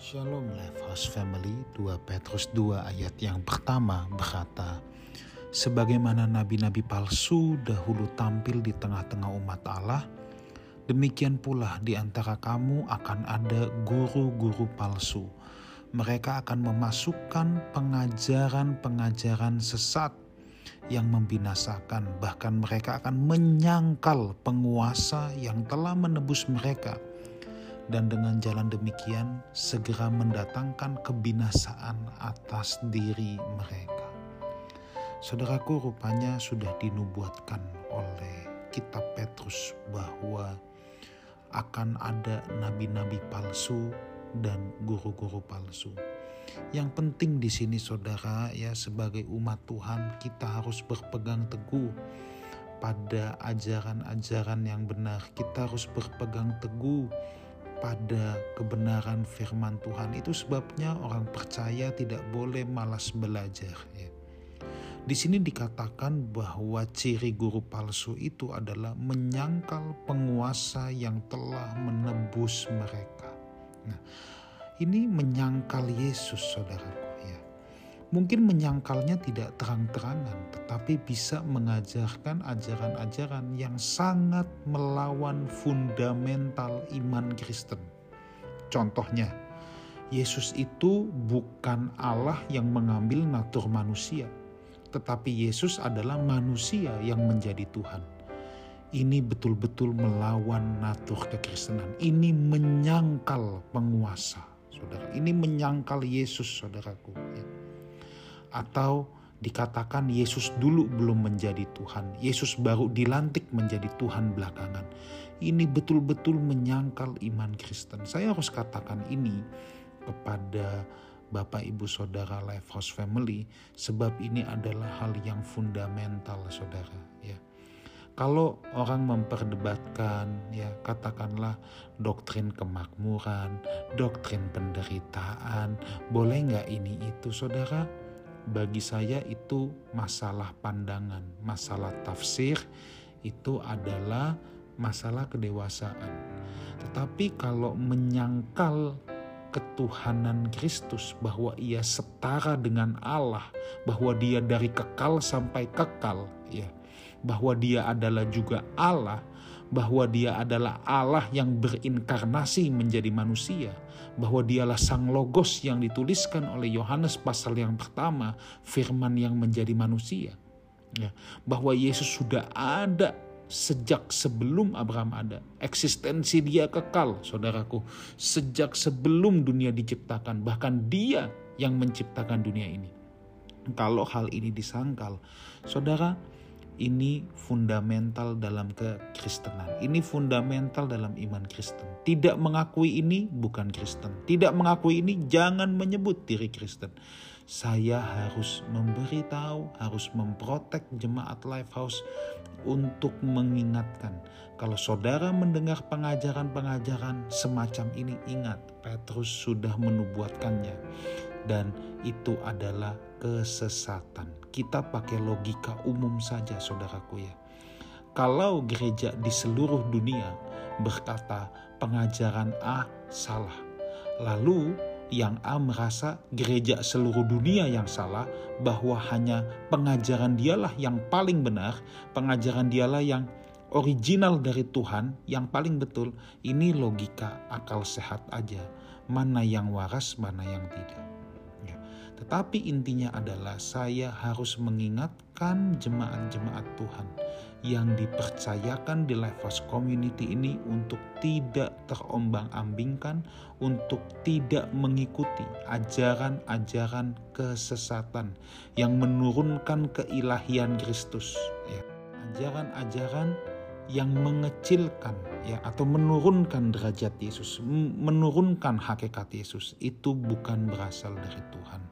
Shalom Lifehouse Family. 2 Petrus 2 ayat yang pertama berkata Sebagaimana nabi-nabi palsu dahulu tampil di tengah-tengah umat Allah Demikian pula di antara kamu akan ada guru-guru palsu. Mereka akan memasukkan pengajaran-pengajaran sesat yang membinasakan, bahkan mereka akan menyangkal penguasa yang telah menebus mereka dan dengan jalan demikian segera mendatangkan kebinasaan atas diri mereka. Saudaraku rupanya sudah dinubuatkan oleh kitab Petrus bahwa akan ada nabi-nabi palsu dan guru-guru palsu. Yang penting di sini saudara ya sebagai umat Tuhan kita harus berpegang teguh pada ajaran-ajaran yang benar. Kita harus berpegang teguh pada kebenaran firman Tuhan. Itu sebabnya orang percaya tidak boleh malas belajar. Ya. Di sini dikatakan bahwa ciri guru palsu itu adalah menyangkal penguasa yang telah menebus mereka. Nah, ini menyangkal Yesus, saudaraku. Mungkin menyangkalnya tidak terang-terangan, tetapi bisa mengajarkan ajaran-ajaran yang sangat melawan fundamental iman Kristen. Contohnya, Yesus itu bukan Allah yang mengambil natur manusia, tetapi Yesus adalah manusia yang menjadi Tuhan. Ini betul-betul melawan natur kekristenan. Ini menyangkal penguasa, saudara. Ini menyangkal Yesus, saudaraku. Ya atau dikatakan Yesus dulu belum menjadi Tuhan, Yesus baru dilantik menjadi Tuhan belakangan. Ini betul-betul menyangkal iman Kristen. Saya harus katakan ini kepada Bapak Ibu Saudara Lifehouse Family sebab ini adalah hal yang fundamental Saudara ya. Kalau orang memperdebatkan ya katakanlah doktrin kemakmuran, doktrin penderitaan, boleh nggak ini itu Saudara? Bagi saya itu masalah pandangan, masalah tafsir itu adalah masalah kedewasaan. Tetapi kalau menyangkal ketuhanan Kristus bahwa ia setara dengan Allah, bahwa dia dari kekal sampai kekal, ya. Bahwa dia adalah juga Allah, bahwa dia adalah Allah yang berinkarnasi menjadi manusia, bahwa dialah sang logos yang dituliskan oleh Yohanes pasal yang pertama, firman yang menjadi manusia. Ya, bahwa Yesus sudah ada sejak sebelum Abraham ada. Eksistensi dia kekal, saudaraku. Sejak sebelum dunia diciptakan, bahkan dia yang menciptakan dunia ini. Kalau hal ini disangkal, saudara, ini fundamental dalam kekristenan. Ini fundamental dalam iman Kristen. Tidak mengakui ini bukan Kristen. Tidak mengakui ini jangan menyebut diri Kristen. Saya harus memberitahu, harus memprotek jemaat Lifehouse untuk mengingatkan. Kalau saudara mendengar pengajaran-pengajaran semacam ini, ingat Petrus sudah menubuatkannya. Dan itu adalah kesesatan. Kita pakai logika umum saja saudaraku ya. Kalau gereja di seluruh dunia berkata pengajaran A salah. Lalu yang A merasa gereja seluruh dunia yang salah bahwa hanya pengajaran dialah yang paling benar, pengajaran dialah yang original dari Tuhan yang paling betul. Ini logika akal sehat aja. Mana yang waras, mana yang tidak. Tetapi intinya adalah saya harus mengingatkan jemaat-jemaat Tuhan yang dipercayakan di Lifehouse Community ini untuk tidak terombang-ambingkan, untuk tidak mengikuti ajaran-ajaran kesesatan yang menurunkan keilahian Kristus. Ya. Yang mengecilkan ya atau menurunkan derajat Yesus, menurunkan hakikat Yesus itu bukan berasal dari Tuhan.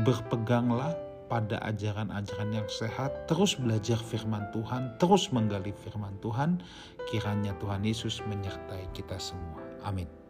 Berpeganglah pada ajaran-ajaran yang sehat, terus belajar firman Tuhan, terus menggali firman Tuhan, kiranya Tuhan Yesus menyertai kita semua. Amin.